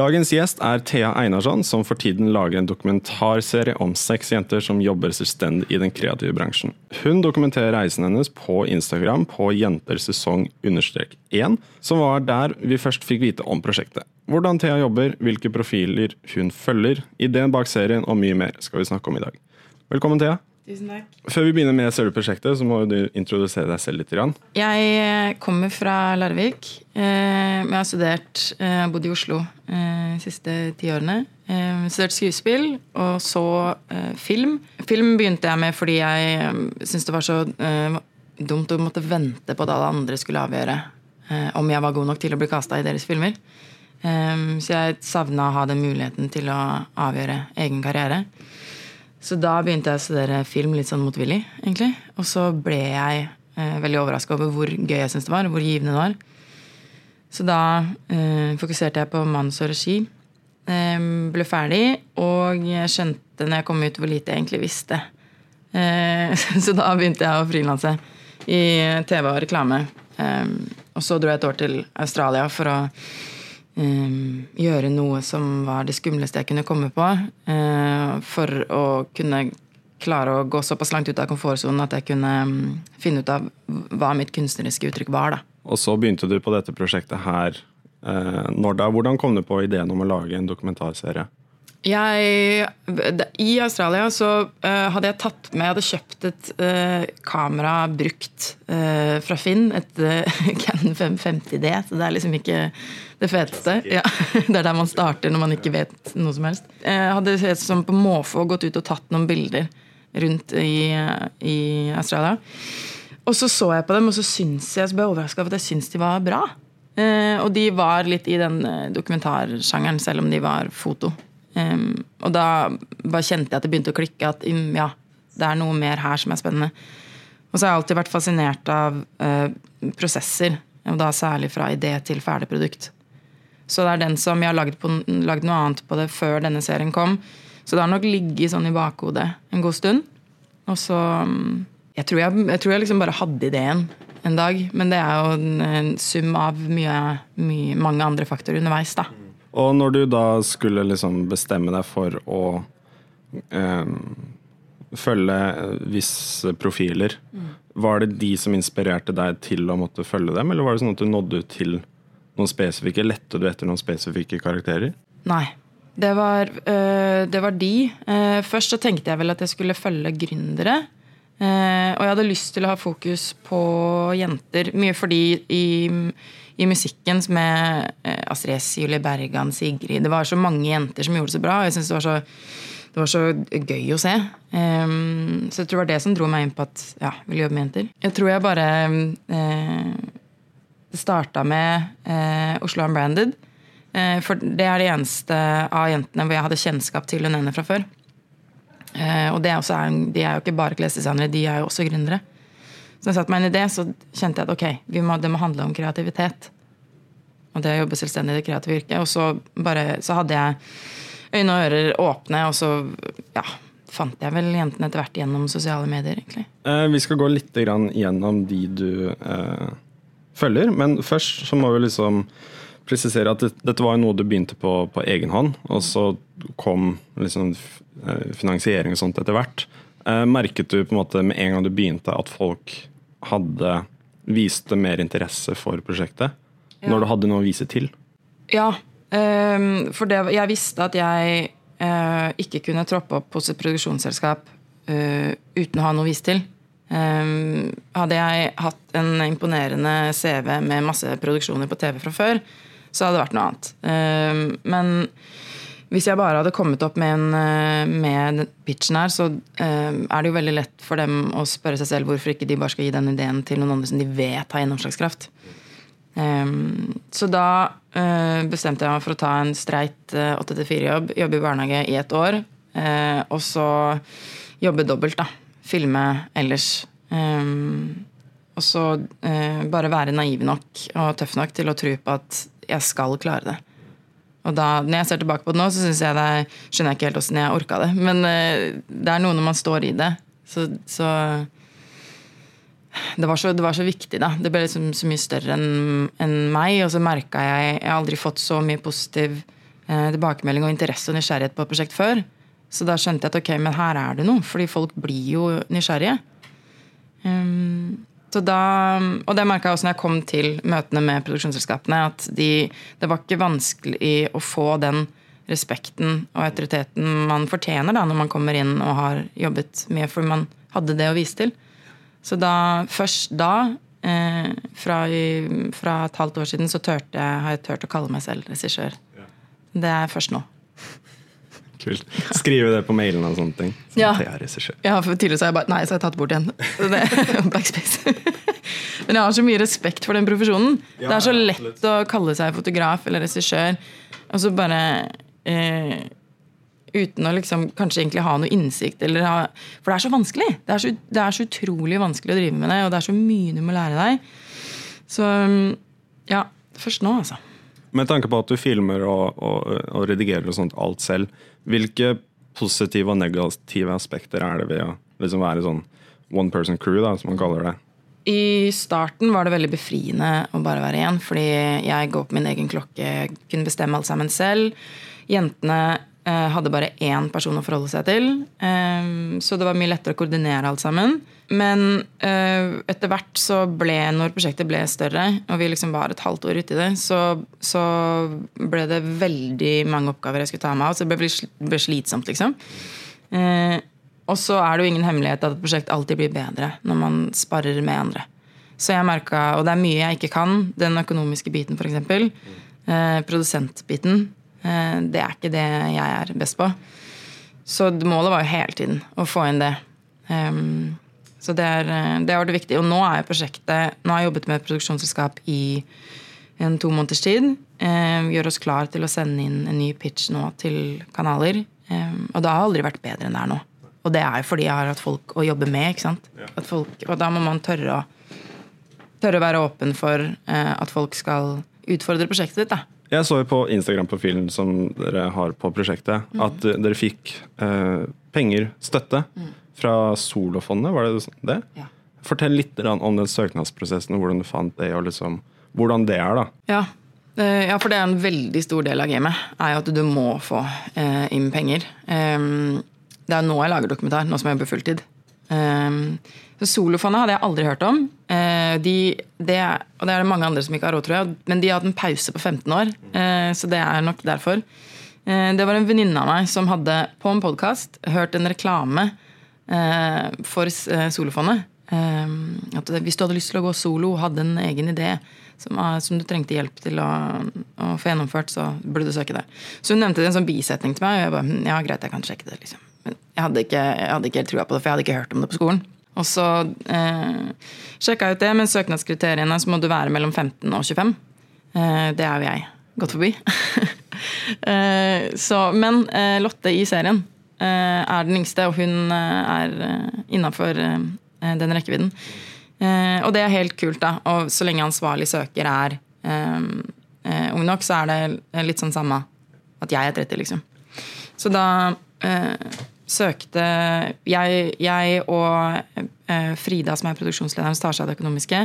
Dagens gjest er Thea Einarsson, som for tiden lager en dokumentarserie om seks jenter som jobber selvstendig i den kreative bransjen. Hun dokumenterer reisen hennes på Instagram på jentersesong-1, som var der vi først fikk vite om prosjektet. Hvordan Thea jobber, hvilke profiler hun følger, ideen bak serien og mye mer skal vi snakke om i dag. Velkommen, Thea. Tusen takk. Før vi begynner med selve prosjektet, så må du introdusere deg selv litt. Grann. Jeg eh, kommer fra Larvik. Eh, Jeg har studert, og bodd i Oslo eh, de siste ti årene. Eh, Studert skuespill, og så eh, film. Film begynte jeg med fordi jeg eh, syntes det var så eh, dumt å måtte vente på at alle andre skulle avgjøre eh, om jeg var god nok til å bli kasta i deres filmer. Eh, Så jeg savna å ha den muligheten til å avgjøre egen karriere. Så da begynte jeg å studere film litt sånn motvillig, egentlig. Og så ble jeg eh, veldig overraska over hvor gøy jeg syntes det var, hvor givende det var. Så da eh, fokuserte jeg på manus og regi. Eh, ble ferdig, og jeg skjønte når jeg kom ut, hvor lite jeg egentlig visste. Eh, så da begynte jeg å frilanse i TV og reklame. Og så dro jeg et år til Australia for å eh, gjøre noe som var det skumleste jeg kunne komme på. uh, for å kunne klare å gå såpass langt ut av komfortsonen at jeg kunne mm, finne ut av hva mitt kunstneriske uttrykk var. da. Og så begynte du på dette prosjektet her. Eh, når da? Hvordan kom du på ideen om å lage en dokumentarserie? Jeg, I Australia så uh, hadde jeg tatt med Jeg hadde kjøpt et uh, kamera brukt uh, fra Finn. Et Canon 550D. Så det er liksom ikke det feteste. Ja, det er der man starter når man ikke vet noe som helst. Jeg hadde helt som på måfå gått ut og tatt noen bilder rundt i, i Australia. Og så så jeg på dem, og så syns jeg så ble jeg overraska over at jeg syns de var bra. Og de var litt i den dokumentarsjangeren, selv om de var foto. Um, og da bare kjente jeg at det begynte å klikke. At mm, ja, det er noe mer her som er spennende. Og så har jeg alltid vært fascinert av uh, prosesser. Og da særlig fra idé til ferdig produkt. Så det er den som Jeg har lagd, på, lagd noe annet på det før denne serien kom. Så det har nok ligget sånn i bakhodet en god stund. Og så um, Jeg tror jeg, jeg, tror jeg liksom bare hadde ideen en dag. Men det er jo en, en sum av mye, mye, mange andre faktorer underveis, da. Og når du da skulle liksom bestemme deg for å eh, følge visse profiler, mm. var det de som inspirerte deg til å måtte følge dem, eller var det sånn at du nådde ut til noen spesifikke, lette du etter noen spesifikke karakterer? Nei. Det var, øh, det var de. Uh, først så tenkte jeg vel at jeg skulle følge gründere. Uh, og jeg hadde lyst til å ha fokus på jenter. Mye fordi i i musikken med eh, Astrid S, Julie Bergan, Sigrid Det var så mange jenter som gjorde det så bra. og jeg synes det, var så, det var så gøy å se. Um, så jeg tror det var det som dro meg inn på at ja, jeg ville jobbe med jenter. Jeg tror jeg bare uh, starta med uh, Oslo Unbranded. Uh, for det er det eneste av jentene hvor jeg hadde kjennskap til hun ene fra før. og det er også, de er jo ikke bare klesdesignere, de er jo også gründere. Så jeg satte meg inn i det, så kjente jeg at ok, må, det må handle om kreativitet. Og det å jobbe selvstendig i det kreative yrket. Og så, bare, så hadde jeg øyne og ører åpne, og så ja, fant jeg vel jentene etter hvert gjennom sosiale medier. egentlig. Eh, vi skal gå litt gjennom de du eh, følger, men først så må vi liksom presisere at det, dette var noe du begynte på på egen hånd, og så kom liksom eh, finansiering og sånt etter hvert. Eh, merket du på en måte med en gang du begynte at folk hadde viste mer interesse for prosjektet? Ja. Når du hadde noe å vise til? Ja. Um, for det, jeg visste at jeg uh, ikke kunne troppe opp hos et produksjonsselskap uh, uten å ha noe å vise til. Um, hadde jeg hatt en imponerende CV med masse produksjoner på TV fra før, så hadde det vært noe annet. Um, men hvis jeg bare hadde kommet opp med, en, med pitchen her, så uh, er det jo veldig lett for dem å spørre seg selv hvorfor ikke de bare skal gi den ideen til noen andre som de vet har gjennomslagskraft. Um, så da uh, bestemte jeg meg for å ta en streit uh, 8-4-jobb, jobbe i barnehage i et år. Og så jobbe dobbelt, da. Filme ellers. Um, og så bare være naiv nok og tøff nok til å tro på at jeg skal klare det. Og da, når jeg ser tilbake på det nå, så jeg det, skjønner jeg ikke helt åssen jeg orka det. Men uh, det er noe når man står i det. Så, så det, var så, det var så viktig, da. Det ble liksom så mye større enn en meg. Og så merka jeg Jeg har aldri fått så mye positiv uh, tilbakemelding og interesse og nysgjerrighet på et prosjekt før. Så da skjønte jeg at ok, men her er det noe. Fordi folk blir jo nysgjerrige. Um, da, og det merka jeg også når jeg kom til møtene med produksjonsselskapene. At de, det var ikke vanskelig å få den respekten og autoriteten man fortjener da, når man kommer inn og har jobbet mye, for man hadde det å vise til. Så da, først da, eh, fra, fra, et halvt år siden, så jeg, har jeg turt å kalle meg selv regissør. Det er først nå. Kult. Skrive det på mailen og sånne ting. Sånn ja. ja, for tidligere så har jeg bare Nei, så har jeg tatt bort igjen. Backspace. Men jeg har så mye respekt for den profesjonen. Ja, det er så lett å kalle seg fotograf eller regissør, og så bare eh, Uten å liksom kanskje egentlig ha noe innsikt. Ha, for det er så vanskelig. Det er så, det er så, utrolig vanskelig å drive med det, og det er så mye du må lære deg. Så ja, først nå, altså. Med tanke på at du filmer og, og, og redigerer og sånt alt selv, hvilke positive og negative aspekter er det ved å liksom være sånn one person crew, da, som man kaller det? I starten var det veldig befriende å bare være igjen, fordi jeg går på min egen klokke, kunne bestemme alt sammen selv. Jentene eh, hadde bare én person å forholde seg til, eh, så det var mye lettere å koordinere alt sammen. Men uh, etter hvert så ble, når prosjektet ble større, og vi liksom var et halvt år uti det, så, så, ble det veldig mange oppgaver jeg skulle ta meg av. Så det ble, slitsomt, liksom. Uh, og så er det jo ingen hemmelighet at et prosjekt alltid blir bedre når man sparer med andre. Så jeg merka, Og det er mye jeg ikke kan. Den økonomiske biten, f.eks. Uh, produsentbiten. Uh, det er ikke det jeg er best på. Så målet var jo hele tiden å få inn det. Um, så det, er, eh, det har vært viktig. Og nå er prosjektet Nå har jeg jobbet med et produksjonsselskap i en to måneders tid. Eh, gjør oss klar til å sende inn en ny pitch nå til kanaler. Eh, og det har aldri vært bedre enn det er nå. Og det er jo fordi jeg har hatt folk å jobbe med. ikke sant? Folk, og da må man tørre å, tørre å være åpen for at folk skal utfordre prosjektet ditt. da. Jeg så jo på Instagram-profilen som dere har på prosjektet, mm. at dere fikk eh, penger, støtte, mm fra Solofondet, var det det? Ja. Fortell litt om den søknadsprosessen hvordan du fant det, og liksom, hvordan det er. da. Ja. Eh, ja, for det er en veldig stor del av gamet. er jo At du må få eh, inn penger. Um, det er nå jeg lager dokumentar, nå som jeg jobber fulltid. Um, så Solofondet hadde jeg aldri hørt om. Uh, de, det, og det er det mange andre som ikke har råd, tror jeg. Men de har hatt en pause på 15 år, så det er nok derfor. Det var en venninne av meg som hadde på en podkast hørt en reklame Eh, for eh, Solofondet. Eh, at hvis du hadde lyst til å gå solo og hadde en egen idé som, som, du trengte hjelp til å, å, få gjennomført, så burde du søke det. Så hun nevnte det en sånn bisetning til meg, og jeg bare hm, ja, greit, jeg kan sjekke det. liksom. Men jeg hadde ikke, jeg hadde ikke helt trua på det, for jeg hadde ikke hørt om det på skolen. Og så eh, sjekka jeg ut det, men søknadskriteriene så må du være mellom 15 og 25. Eh, det er jo jeg gått forbi. eh, så, men eh, Lotte i serien Eh, er den yngste, og hun eh, er eh, innafor den rekkevidden. Og det er helt kult, da. Og så lenge ansvarlig søker er ung nok, så er det litt sånn samme at jeg er 30, liksom. Så da søkte jeg, jeg og eh, Frida, som er produksjonslederen, tar seg av det økonomiske.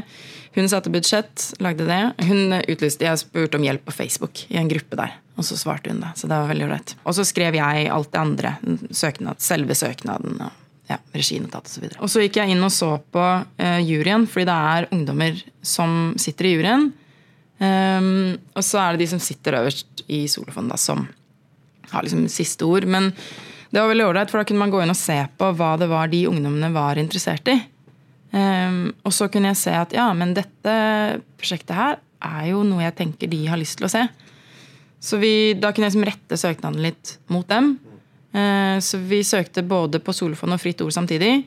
Hun satte budsjett, lagde det. Hun utlyste, Jeg spurte om hjelp på Facebook i en gruppe der, og så svarte hun det. Så det var veldig ålreit. Og så skrev jeg alt det andre. Søknad, selve søknaden. og ja, reginotat osv. Og, og så gikk jeg inn og så på uh, juryen, fordi det er ungdommer som sitter i juryen. Um, og så er det de som sitter øverst i Solofondet, som har liksom siste ord. Men det var veldig ålreit, for da kunne man gå inn og se på hva det var de ungdommene var interessert i. Um, og så kunne jeg se at ja, men dette prosjektet her er jo noe jeg tenker de har lyst til å se. Så vi, da kunne jeg liksom rette søknaden litt mot dem. Uh, så vi søkte både på Solfond og Fritt Ord samtidig.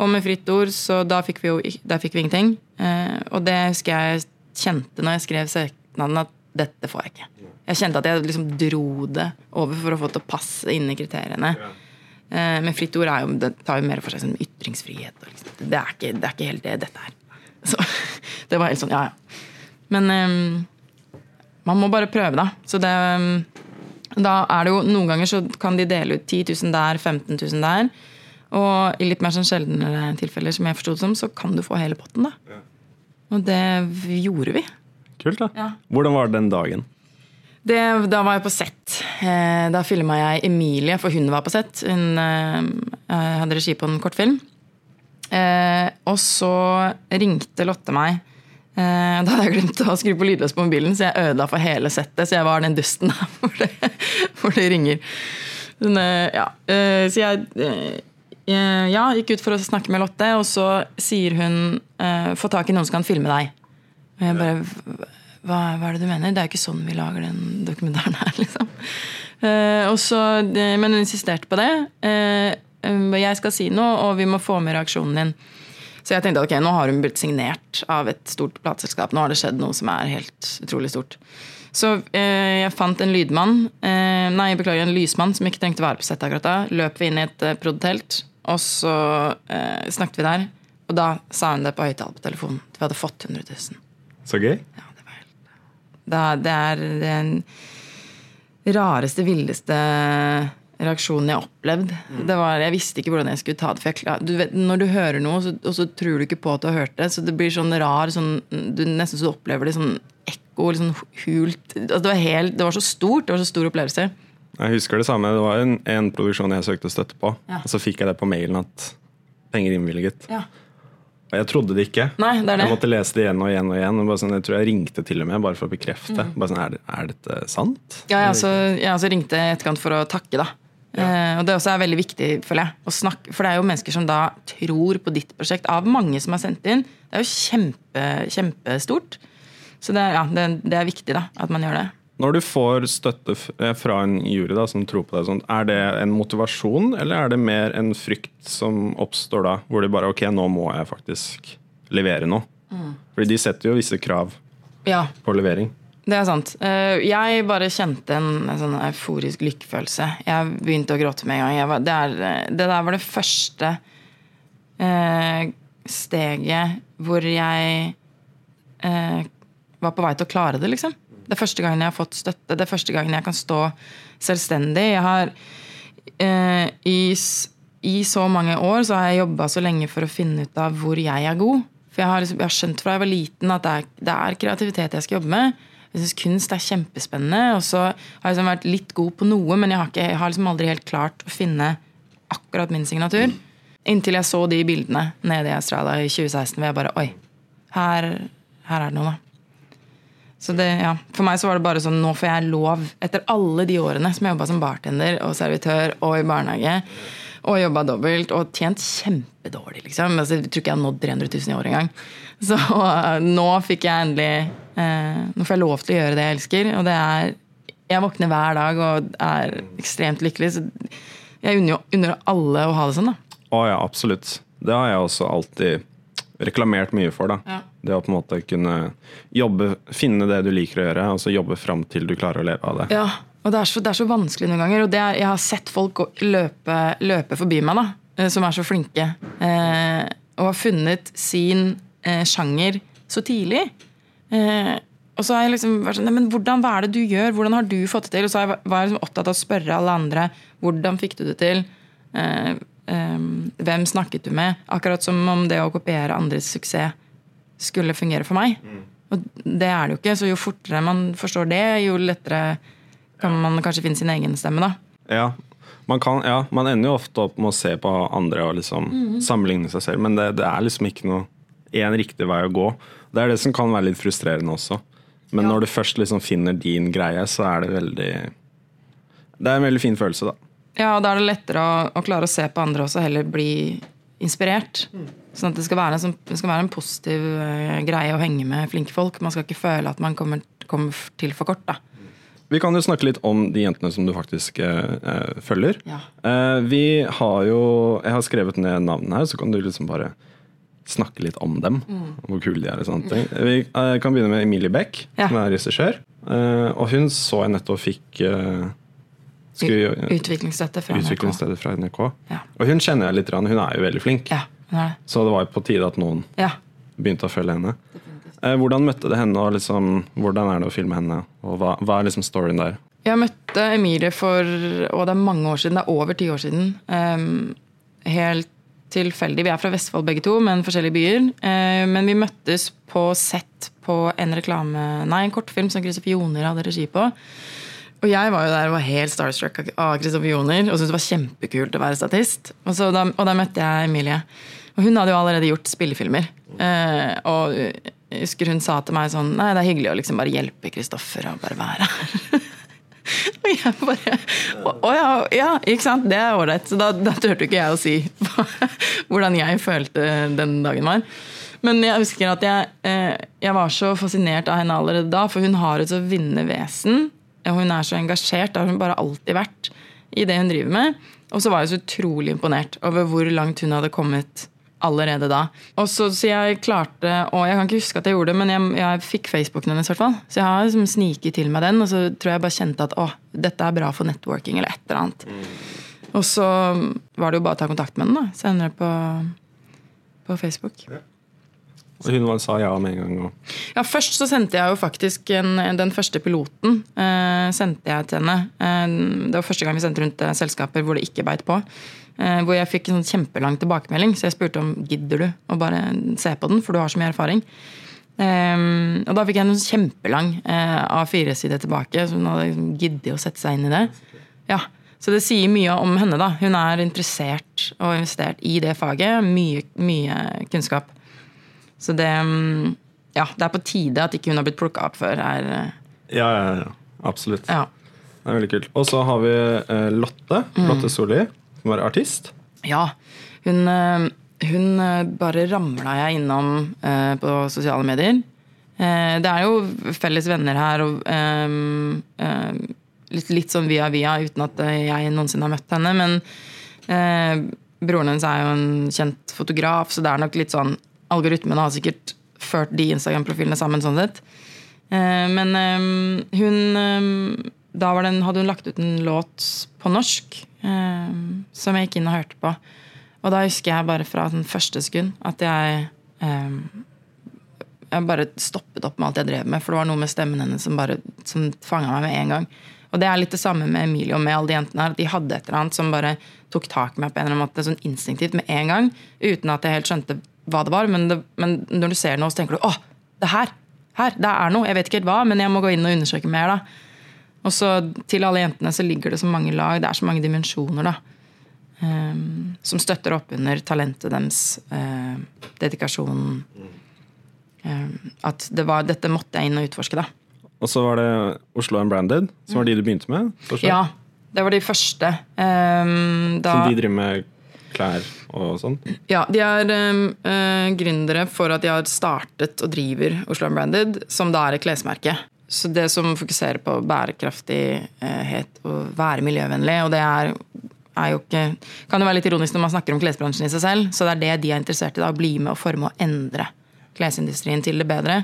Og med Fritt Ord, så da fikk vi jo der fikk vi ingenting. Uh, og det husker jeg kjente når jeg skrev søknaden, at dette får jeg ikke. Jeg kjente at jeg liksom dro det over for å få det til å passe inn i kriteriene. Eh, men fritt ord jo, det tar jo mer for seg sånn ytringsfrihet. Liksom. Det, er ikke, det, er ikke, helt det dette er. Så det var helt sånn, ja ja. Men um, man må bare prøve, da. Så det, mm, da er det jo Noen ganger så kan de dele ut 10 000 der, 15 000 der. Og i litt mer sånn sjeldnere tilfeller, som jeg forsto det som, så kan du få hele potten, da. Og det gjorde vi. Kult, da. Ja. Hvordan var det den dagen? Det, da var jeg på sett. Eh, Da filma jeg Emilie, for hun var på sett. Hun eh, hadde regi på en kortfilm. Eh, og så ringte Lotte meg. Eh, da hadde jeg glemt å skru på lydløs på mobilen, så jeg ødela for hele settet. Så jeg var den dusten der hvor det, hvor det ringer. Men, eh, ja. eh, Så jeg ja, gikk ut for å snakke med Lotte, og så sier hun 'få tak i noen som kan filme deg'. Og jeg bare hva, hva er det du mener? Det er jo ikke sånn vi lager den dokumentaren her, liksom. Eh, og så, eh, men hun insisterte på det. Jeg skal si noe, og vi må få med reaksjonen din. Så jeg tenkte ok, nå har hun blitt signert av et stort plateselskap. Nå har det skjedd noe som er helt utrolig stort. Så eh, jeg fant en lydmann, eh, nei, beklager, en lysmann som ikke trengte å være på settet akkurat da. Løp vi inn i et eh, prod.telt, og så eh, snakket vi der. Og da sa hun det på høyttaler på telefonen. at Vi hadde fått 100 000. Så gøy. Ja, det var helt det er, det er den rareste, villeste reaksjonen jeg opplevde. Mm. Var, jeg visste ikke hvordan jeg skulle ta det. Jeg, du vet, når du hører noe, så, og så tror du ikke på at du har hørt det, så det blir sånn rar sånn, du Nesten så du opplever det sånn ekko, litt sånn hult altså, det, var helt, det var så stort. Det var så stor opplevelse. Jeg husker det samme. Det var en, en produksjon jeg søkte støtte på. Ja. Og så fikk jeg det på mailen at penger innvilget. Ja. Og jeg trodde det ikke. Nei, det det. Jeg måtte lese det igjen og igjen. og igjen og sånn, Jeg tror jeg ringte til og med bare for å bekrefte. Mm. Sånn, er, er dette sant? Ja, jeg altså, jeg altså ringte i etterkant for å takke, da. Eh, og det også er veldig viktig, føler jeg. Å snakke, for det er jo mennesker som da tror på ditt prosjekt, av mange som har sendt inn. Det er jo kjempe, kjempestort. Så det, er- ja, det, det er viktig, da, at man gjør det. Når du får støtte eh, fra en jury da, som tror på deg, sånt, er det en motivasjon, eller er det mer en frykt som oppstår da? Hvor de bare Ok, nå må jeg faktisk levere noe. Mm. Fordi de setter jo visse krav Ja, på levering. Det er sant. Eh, jeg bare kjente en, sånn euforisk lykkefølelse. Jeg begynte å gråte med en gang. Var, det, er, eh, det der var det første eh, steget hvor jeg eh, var på vei til å klare det, liksom. Det er første gangen jeg har fått støtte. Det er første gangen jeg kan stå selvstendig. Jeg har eh, i, I så mange år så har jeg jobba så lenge for å finne ut av hvor jeg er god. For jeg har, liksom, jeg har skjønt fra jeg var liten at det er, det er kreativitet jeg skal jobbe med. Jeg syns kunst er kjempespennende. Og så har jeg liksom vært litt god på noe, men jeg har, ikke, jeg har liksom aldri helt klart å finne akkurat min signatur. Inntil jeg så de bildene nede i Australia i 2016 hvor jeg bare Oi, her, her er det noe, da. Så det, ja, For meg så var det bare sånn, nå får jeg lov, etter alle de årene som jeg jobba som bartender og servitør og i barnehage, og jobba dobbelt og tjent kjempedårlig, liksom. Altså, jeg tror ikke jeg har nådd 300 000 i året engang. Så uh, nå fikk jeg endelig uh, Nå får jeg lov til å gjøre det jeg elsker, og det er Jeg våkner hver dag og er ekstremt lykkelig, så jeg unner unner alle å ha det sånn, da. Å ja, absolutt. Det har jeg også alltid reklamert mye for. da. Ja. Det å på en måte kunne jobbe, finne det du liker å gjøre, og så jobbe fram til du klarer å leve av det. Ja, og det er så, det er så vanskelig noen ganger. Og det er, jeg har sett folk løpe, løpe forbi meg, da, eh, som er så flinke. Eh, og har funnet sin eh, sjanger så tidlig. Eh, og så har jeg liksom vært sånn, men hvordan, Hva er det du gjør? Hvordan har du fått det til? Og så jeg, var jeg liksom opptatt av å spørre alle andre hvordan fikk du det til. Eh, eh, hvem snakket du med? Akkurat som om det å kopiere andres suksess skulle fungere for meg. Og det er det jo ikke. Så jo fortere man forstår det, jo lettere kan man kanskje finne sin egen stemme, da. Ja, man, kan, ja, man ender jo ofte opp med å se på andre og liksom sammenligne seg selv, men det, det er liksom ikke noe én riktig vei å gå. Det er det som kan være litt frustrerende også. Men Ja. når du først liksom finner din greie, så er det veldig Det er en veldig fin følelse, da. Ja, og da er det lettere å, å klare å se på andre også, heller bli inspirert. Sånn at det skal være en, sånn- det skal være en positiv eh, greie å henge med flinke folk. Man skal ikke føle at man kommer, kommer til for kort, da. Vi kan jo snakke litt om de jentene som du faktisk eh, eh, følger. Ja. Eh, vi har jo Jeg har skrevet ned navnene her, så kan du liksom bare snakke litt om dem. Mm. Hvor kule de er og sånne ting. Vi eh, kan begynne med Emilie Beck, Ja. som er regissør. Eh, og hun så jeg nettopp fikk eh, skulle, Utviklingsstøtte fra NRK. Utviklingsstedet fra NRK. Ja. Og hun kjenner jeg litt, hun er jo veldig flink. Så det var jo på tide at noen Ja. begynte å følge henne. Eh, hvordan møtte det henne, og liksom, hvordan er det å filme henne? Og hva, hva er liksom storyen der? Jeg møtte Emilie for og det er mange år siden, det er over ti år siden. Um, helt tilfeldig. Vi er fra Vestfold begge to, men forskjellige byer. Uh, men vi møttes på sett på en reklame, nei, en kortfilm som Kristoffer Joner hadde regi på. Og jeg var jo der og var helt starstruck av Kristoffer Joner og syntes det var kjempekult å være statist. Og, da, og da møtte jeg Emilie. Og hun hadde jo allerede gjort spillefilmer. Uh, og jeg husker hun sa til meg sånn Nei, det er hyggelig å liksom bare hjelpe Kristoffer og bare være her. og jeg bare Å ja, ja, ikke sant? Det er ålreit. Så da, da turte ikke jeg å si hvordan jeg følte den dagen var. Men jeg husker at jeg, eh, jeg var så fascinert av henne allerede da, for hun har et så vinnende vesen. Og hun er så engasjert. Det har hun bare alltid vært i det hun driver med. Og så var jeg så utrolig imponert over hvor langt hun hadde kommet allerede da. Og så, så, jeg klarte Og jeg kan ikke huske at jeg gjorde det, men jeg, jeg fikk Facebooken hennes. hvert fall. Så jeg har liksom sniket til meg den, og så tror jeg bare kjente at å, dette er bra for networking, eller et eller annet. Mm. Og så var det jo bare å ta kontakt med den da, senere på, på Facebook. Ja. Og hun sa ja med en gang? Og... Ja, Først så sendte jeg jo faktisk en, den første piloten. Eh, sendte jeg til henne. Eh, det var første gang vi sendte rundt eh, selskaper hvor det ikke beit på. Eh, hvor jeg fikk en sånn kjempelang tilbakemelding, så jeg spurte om gidder du å bare se på den, for du har så mye erfaring. Um, og da fikk jeg en kjempelang uh, A4-side tilbake, så hun hadde liksom giddet å sette seg inn i det. Ja, Så det sier mye om henne. da. Hun er interessert og investert i det faget. Mye, mye kunnskap. Så det um, Ja, det er på tide at ikke hun har blitt plukka opp før. Er, uh, ja, ja, ja, absolutt. Ja. Det er veldig kult. Og så har vi Lotte. Mm. Lotte Solli som var artist? Ja. Hun, eh, hun eh, bare ramla jeg innom eh, på sosiale medier. Det er jo felles venner her, og litt, litt sånn via via, uten at jeg noensinne har møtt henne. Men broren hennes er jo en kjent fotograf, så det er nok litt sånn Algoritmene har sikkert ført de Instagram-profilene sammen sånn sett. Men hun Da den, hadde hun lagt ut en låt på norsk um, som jeg gikk inn og hørte på. Og da husker jeg bare fra den første sekund at jeg um, Jeg bare stoppet opp med alt jeg drev med, for det var noe med stemmen hennes som bare som fanga meg med en gang. Og det er litt det samme med Emilie og med alle de jentene her. De hadde et eller annet som bare tok tak i meg på en eller annen måte, sånn instinktivt med en gang. Uten at jeg helt skjønte hva det var. Men, det, men når du ser noe, så tenker du 'Å, det her! Her! Det er noe!' Jeg vet ikke helt hva, men jeg må gå inn og undersøke mer. da. Og så til alle jentene så ligger det så mange lag, det er så mange dimensjoner, da. Um, som støtter opp under talentet deres, uh, dedikasjonen. Um, at det var, dette måtte jeg inn og utforske, da. Og så var det Oslo Unbranded, som var de du begynte med? Forstår? Ja, det var de første. Um, da, som de driver med klær og sånn? Ja, de er uh, gründere for at de har startet og driver Oslo Unbranded, som da er et klesmerke. Så det som fokuserer på bærekraftighet og være miljøvennlig, og det er, er jo ikke Kan jo være litt ironisk når man snakker om klesbransjen i seg selv, så det er det de er interessert i. da, Å bli med og forme og endre klesindustrien til det bedre.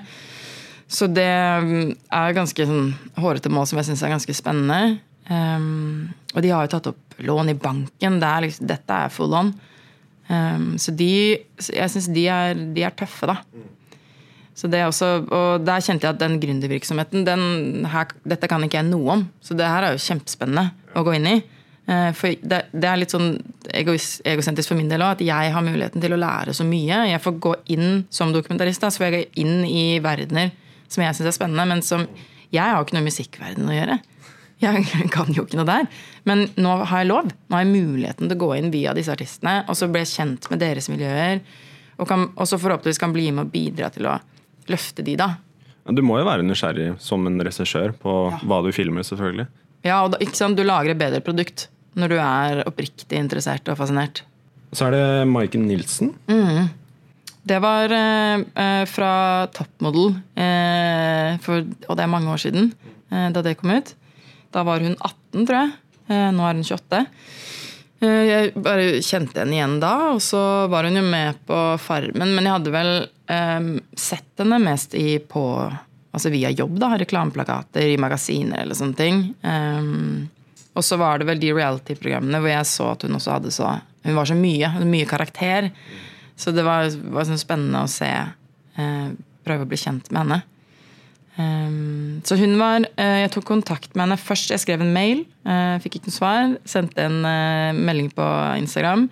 Så det mm, er ganske sånn hårete mål som jeg syns er ganske spennende. Um, og de har jo tatt opp lån i banken. Det er liksom, dette er full on. Um, så de, jeg syns de, de, er tøffe, da. Så det er også, og Der kjente jeg at den gründervirksomheten den Dette kan ikke jeg noe om. Så det her er jo kjempespennende å gå inn i. Eh, for det, det er litt sånn egosentrisk for min del òg, at jeg har muligheten til å lære så mye. Jeg får gå inn som dokumentarist, da, så får jeg gå inn i verdener som jeg syns er spennende, men som Jeg har jo ikke noe i musikkverdenen å gjøre. Jeg kan jo ikke noe der. Men nå har jeg lov. Nå har jeg muligheten til å gå inn via disse artistene, og så bli kjent med deres miljøer. Og, og så forhåpentligvis kan bli med og bidra til å løfte de, da. Du må jo være nysgjerrig som en regissør på ja. hva du filmer, selvfølgelig. Ja, og da, ikke sant? du lager et bedre produkt når du er oppriktig interessert og fascinert. Så er det Maiken Nilsen. Mm. Det var eh, eh, fra Toppmodell, eh, for, og det er mange år siden, eh, da det kom ut. Da var hun 18, tror jeg. Eh, nå er hun 28. Eh, jeg bare kjente henne igjen da, og så var hun jo med på Farmen. Men jeg hadde vel sett henne mest i, på, altså via jobb, da, reklameplakater i magasiner eller sånne ting. Um, og så var det vel de reality-programmene hvor jeg så at hun også hadde så Hun var så mye, mye karakter. Så det var, var sånn spennende å se uh, prøve å bli kjent med henne. Um, så hun var uh, Jeg tok kontakt med henne først. Jeg skrev en mail. Uh, fikk ikke noe svar. Sendte en uh, melding på Instagram.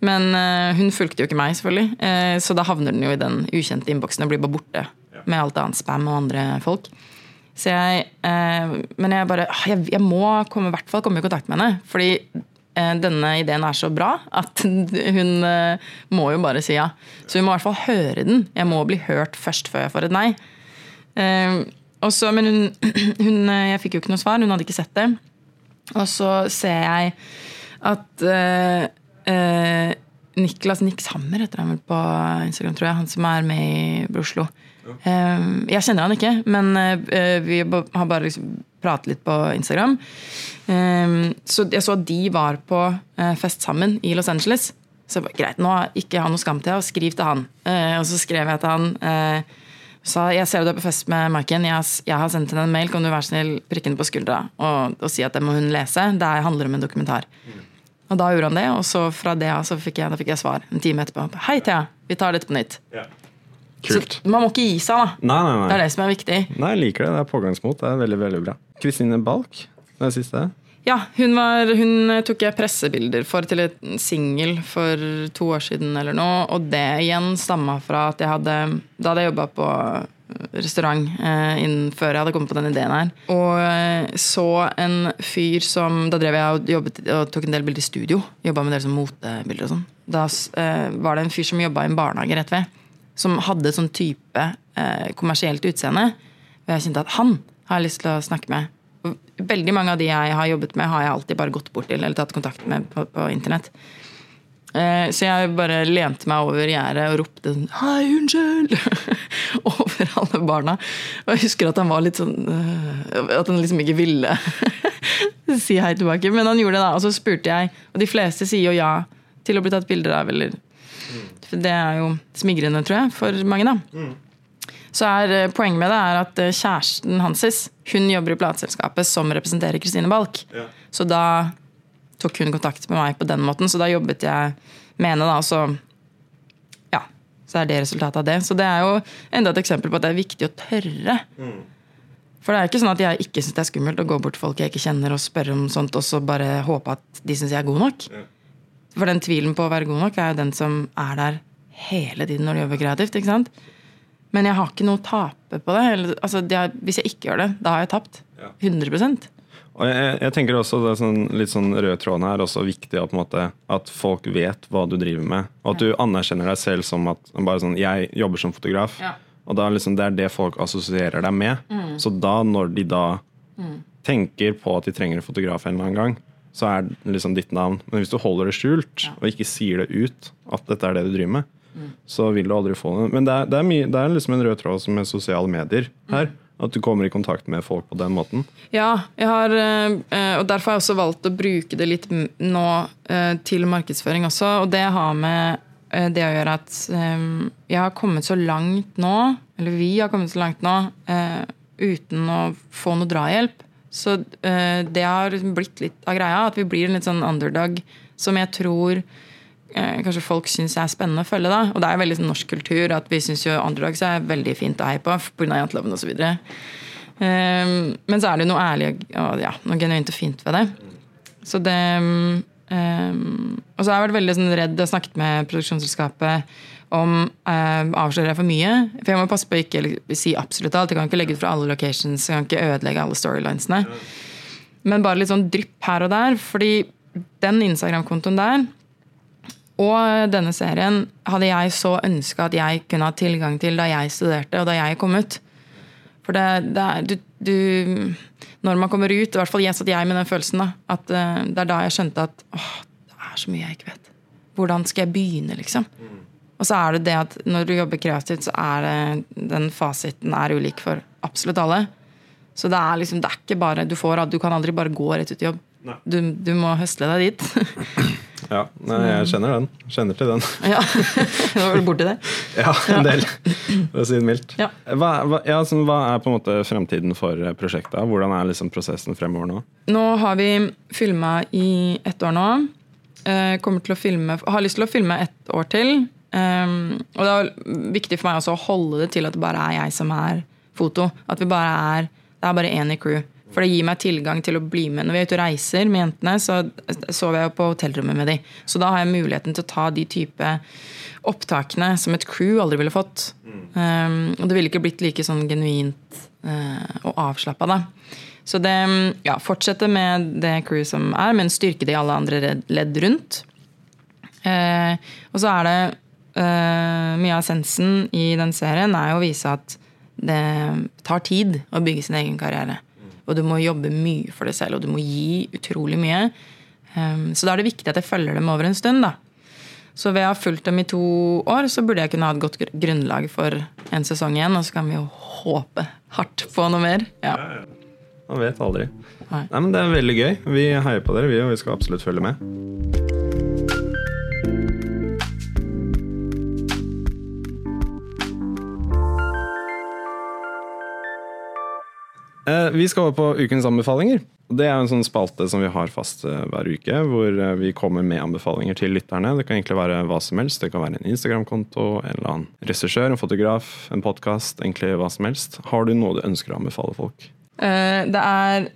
Men hun fulgte jo ikke meg, selvfølgelig. så da havner den jo i den ukjente innboksen og blir bare borte med alt annet spam og andre folk. Så jeg Men jeg bare ah, jeg, jeg må komme, i hvert fall komme i kontakt med henne. Fordi denne ideen er så bra at hun må jo bare si ja. Så hun må i hvert fall høre den. Jeg må bli hørt først før jeg får et nei. Også, men hun, hun, Jeg fikk jo ikke noe svar, hun hadde ikke sett det. Og så ser jeg at uh, Niklas Nix Hammer heter han vel på Instagram, tror jeg. Han som er med i Broslo. Eh, jeg kjenner han ikke, men vi har bare liksom pratet litt på Instagram. så jeg så at de var på fest sammen i Los Angeles. Så greit, nå ikke ha noe skam til, og skriv til han. og så skrev jeg til han sa jeg ser du er på fest med Maiken. Jeg, jeg, har sendt henne en mail. Kan du være snill prikke henne på skuldra og, og, si at det må hun lese? Det handler om en dokumentar. Og da gjorde han det, og så fra det så fikk jeg, fikk jeg svar en time etterpå. Hei, Thea. Vi tar dette på nytt. Ja. Kult. Så man må ikke gi seg, da. Nei, nei, nei. Det er det som er viktig. Nei, Jeg liker det. Det er pågangsmot. Det er veldig, veldig bra. Kristine Balk, det er siste. Ja, hun, var, hun tok jeg pressebilder for til et singel for to år siden eller noe. Og det igjen stamma fra at jeg hadde Da hadde jeg jobba på restaurant eh, før jeg hadde kommet på den ideen her. Og eh, så en fyr som Da drev jeg og jobbet og tok en del bilder i studio. Jobba med del som motebilder og sånn. Da eh, var det en fyr som jobba i en barnehage rett ved. Som hadde sånn type eh, kommersielt utseende. Og jeg kjente at han har jeg lyst til å snakke med. Veldig mange av de jeg har jobbet med, har jeg alltid bare gått bort til eller tatt kontakt med på, på internett. Eh, så jeg bare lente meg over gjerdet og ropte sånn 'Hei, unnskyld!' over alle barna. Og jeg husker at han var litt sånn eh, At han liksom ikke ville si hei tilbake. Men han gjorde det, da. Og så spurte jeg, og de fleste sier jo ja til å bli tatt bilder av. Eller, for det er jo smigrende, tror jeg, for mange, da. Mm. Så er eh, Poenget med det er at kjæresten Hanses hun jobber i plateselskapet som representerer Kristine Balk. Ja. Så da tok hun kontakt med meg på den måten. Så da jobbet jeg med henne. da, og så ja, så er det resultatet av det. Så det er jo enda et eksempel på at det er viktig å tørre. Mm. For det er ikke sånn at jeg ikke syns det er skummelt å gå bort til folk jeg ikke kjenner og spørre om sånt, og så bare håpe at de syns jeg er god nok. Ja. For den tvilen på å være god nok er jo den som er der hele tiden når du jobber kreativt. ikke sant? Men jeg har ikke noe å tape på det. Eller, altså, det er, hvis jeg ikke gjør det, da har jeg tapt. 100 og jeg, jeg, tenker også det er sånn, litt sånn rød tråden her også viktig måte, at, folk vet hva du driver med. Og at du anerkjenner deg selv som at bare sånn, jeg jobber som fotograf. Ja. Og da liksom, det er det folk assosierer deg med. Mm. Så da, når de da mm. tenker på at de trenger en fotograf en eller annen gang, så er det liksom ditt navn. Men hvis du holder det skjult ja. og ikke sier det ut at dette er det du driver med, så vil du aldri få det. Men det er, det er, mye, det er liksom en rød tråd med sosiale medier her. At du kommer i kontakt med folk på den måten? Ja, har, eh, og derfor har jeg også valgt å bruke det litt nå eh, til markedsføring også. Og det har med eh, det å gjøre at jeg har kommet så langt nå, eller vi har kommet så langt nå, uten å få noe drahjelp. Så det har blitt litt av greia, at vi blir en litt sånn underdog som jeg tror eh, kanskje folk syns er spennende å følge. da, Og det er veldig sånn, norsk kultur at vi syns jo underdogs er veldig fint å heie på pga. janteloven osv. Um, men så er det noe ærlig og ja, noe genuint og fint ved det. Så det um, Og så har jeg vært veldig sånn, redd. og snakket med produksjonsselskapet om uh, avslører jeg for mye. For jeg må passe på å ikke si absolutt alt. Jeg kan ikke legge ut fra alle locations. Jeg kan ikke ødelegge alle storylinesene. Men bare litt sånn drypp her og der. Fordi den Instagram-kontoen der og denne serien hadde jeg så ønska at jeg kunne ha tilgang til da jeg studerte og da jeg kom ut. For det, det er du, du, Når man kommer ut, i hvert fall jeg satt jeg med den følelsen, da, at uh, det er da jeg skjønte at åh, det er så mye jeg ikke vet. Hvordan skal jeg begynne, liksom? Og så er det det at når du jobber kreativt, så er det, den fasiten er ulik for absolutt alle. Så det er liksom, det er ikke bare Du, får, du kan aldri bare gå rett ut i jobb. Du, du må høsle deg dit. Ja, jeg kjenner den. Kjenner til den. Ja, Du var vel borti det? Ja, en del, for å si det mildt. Ja. Hva, hva, ja, så, hva, er på en måte fremtiden for prosjektet? Hvordan er liksom prosessen fremover nå? Nå har vi filma i ett år nå. Eh, kommer til å filme, har lyst til å filme ett år til. Um, og det er viktig for meg å holde det til at det bare er jeg som er foto. At vi bare er Det er bare én i crew. For det gir meg tilgang til å bli med. Når vi er ute og reiser med jentene, så sover jeg på hotellrommet med dem. Så da har jeg muligheten til å ta de type opptakene som et crew aldri ville fått. Um, og det ville ikke blitt like sånn genuint uh, og avslappa, da. Så det Ja, fortsette med det crew som er, men styrke det i alle andre ledd rundt. Uh, og så er det uh, Mye av essensen i den serien er jo å vise at det tar tid å bygge sin egen karriere. Og du må jobbe mye for deg selv, og du må gi utrolig mye. Um, så da er det viktig at jeg følger dem over en stund. da. Så ved å ha fulgt dem i to år, så burde jeg kunne ha et godt grunnlag for en sesong igjen. Og så kan vi jo håpe hardt på noe mer. Ja. Man vet aldri. Nei. Nei, men Det er veldig gøy. Vi heier på dere, vi, og vi skal absolutt følge med. Vi skal over på ukens anbefalinger. Det er en sånn spalte som vi har fast eh, hver uke, hvor eh, vi kommer med anbefalinger til lytterne. Det kan egentlig være hva som helst. Det kan være en Instagram-konto, en eller annen regissør, en fotograf, en podkast. Egentlig hva som helst. Har du noe du ønsker å anbefale folk? Det er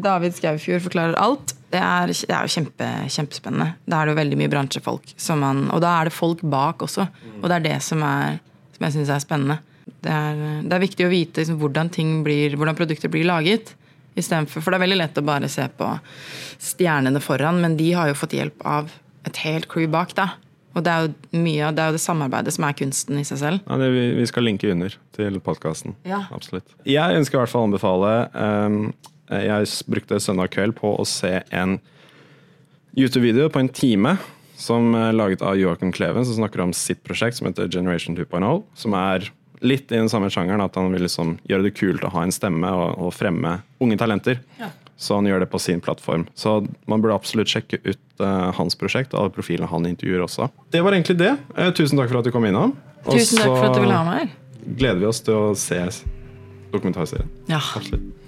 David Skaufjord forklarer alt. Det er, det er jo kjempe, kjempespennende. Da er det jo veldig mye bransjefolk. Man, og da er det folk bak også. Og det er det som, er, som jeg syns er spennende. Det er, det er, viktig å vite liksom, hvordan, blir, hvordan, produkter blir laget. For, for det er veldig lett å bare se på stjernene foran, men de har jo fått hjelp av et helt crew bak. da. Og det er jo mye det, er det samarbeidet som er kunsten i seg selv. Ja, det, vi, vi, skal linke under til podkasten. Ja. Absolutt. Jeg ønsker i hvert fall å anbefale um, Jeg brukte søndag kveld på å se en YouTube-video på en time som er laget av Joakim Kleven, som snakker om sitt prosjekt som heter Generation 2.0. Som er litt i den samme sjangeren, at han vil liksom gjøre det kult å ha en stemme og, og fremme unge talenter. Ja. Så han gjør det på sin plattform. Så man burde absolutt sjekke ut uh, hans prosjekt og alle profilene han intervjuer også. Det var egentlig det. Uh, tusen takk for at du kom innom. Tusen takk for at du ville ha meg her. gleder vi oss til å se dokumentarserien. Ja. Absolutt.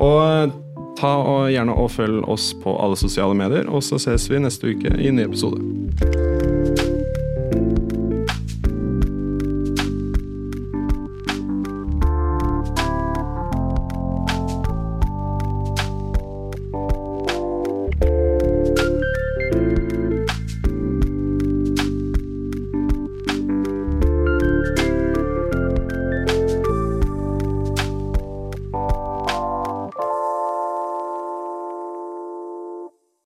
Og eh, ta og gjerne og følg oss på alle sosiale medier, og så ses vi neste uke i en ny episode.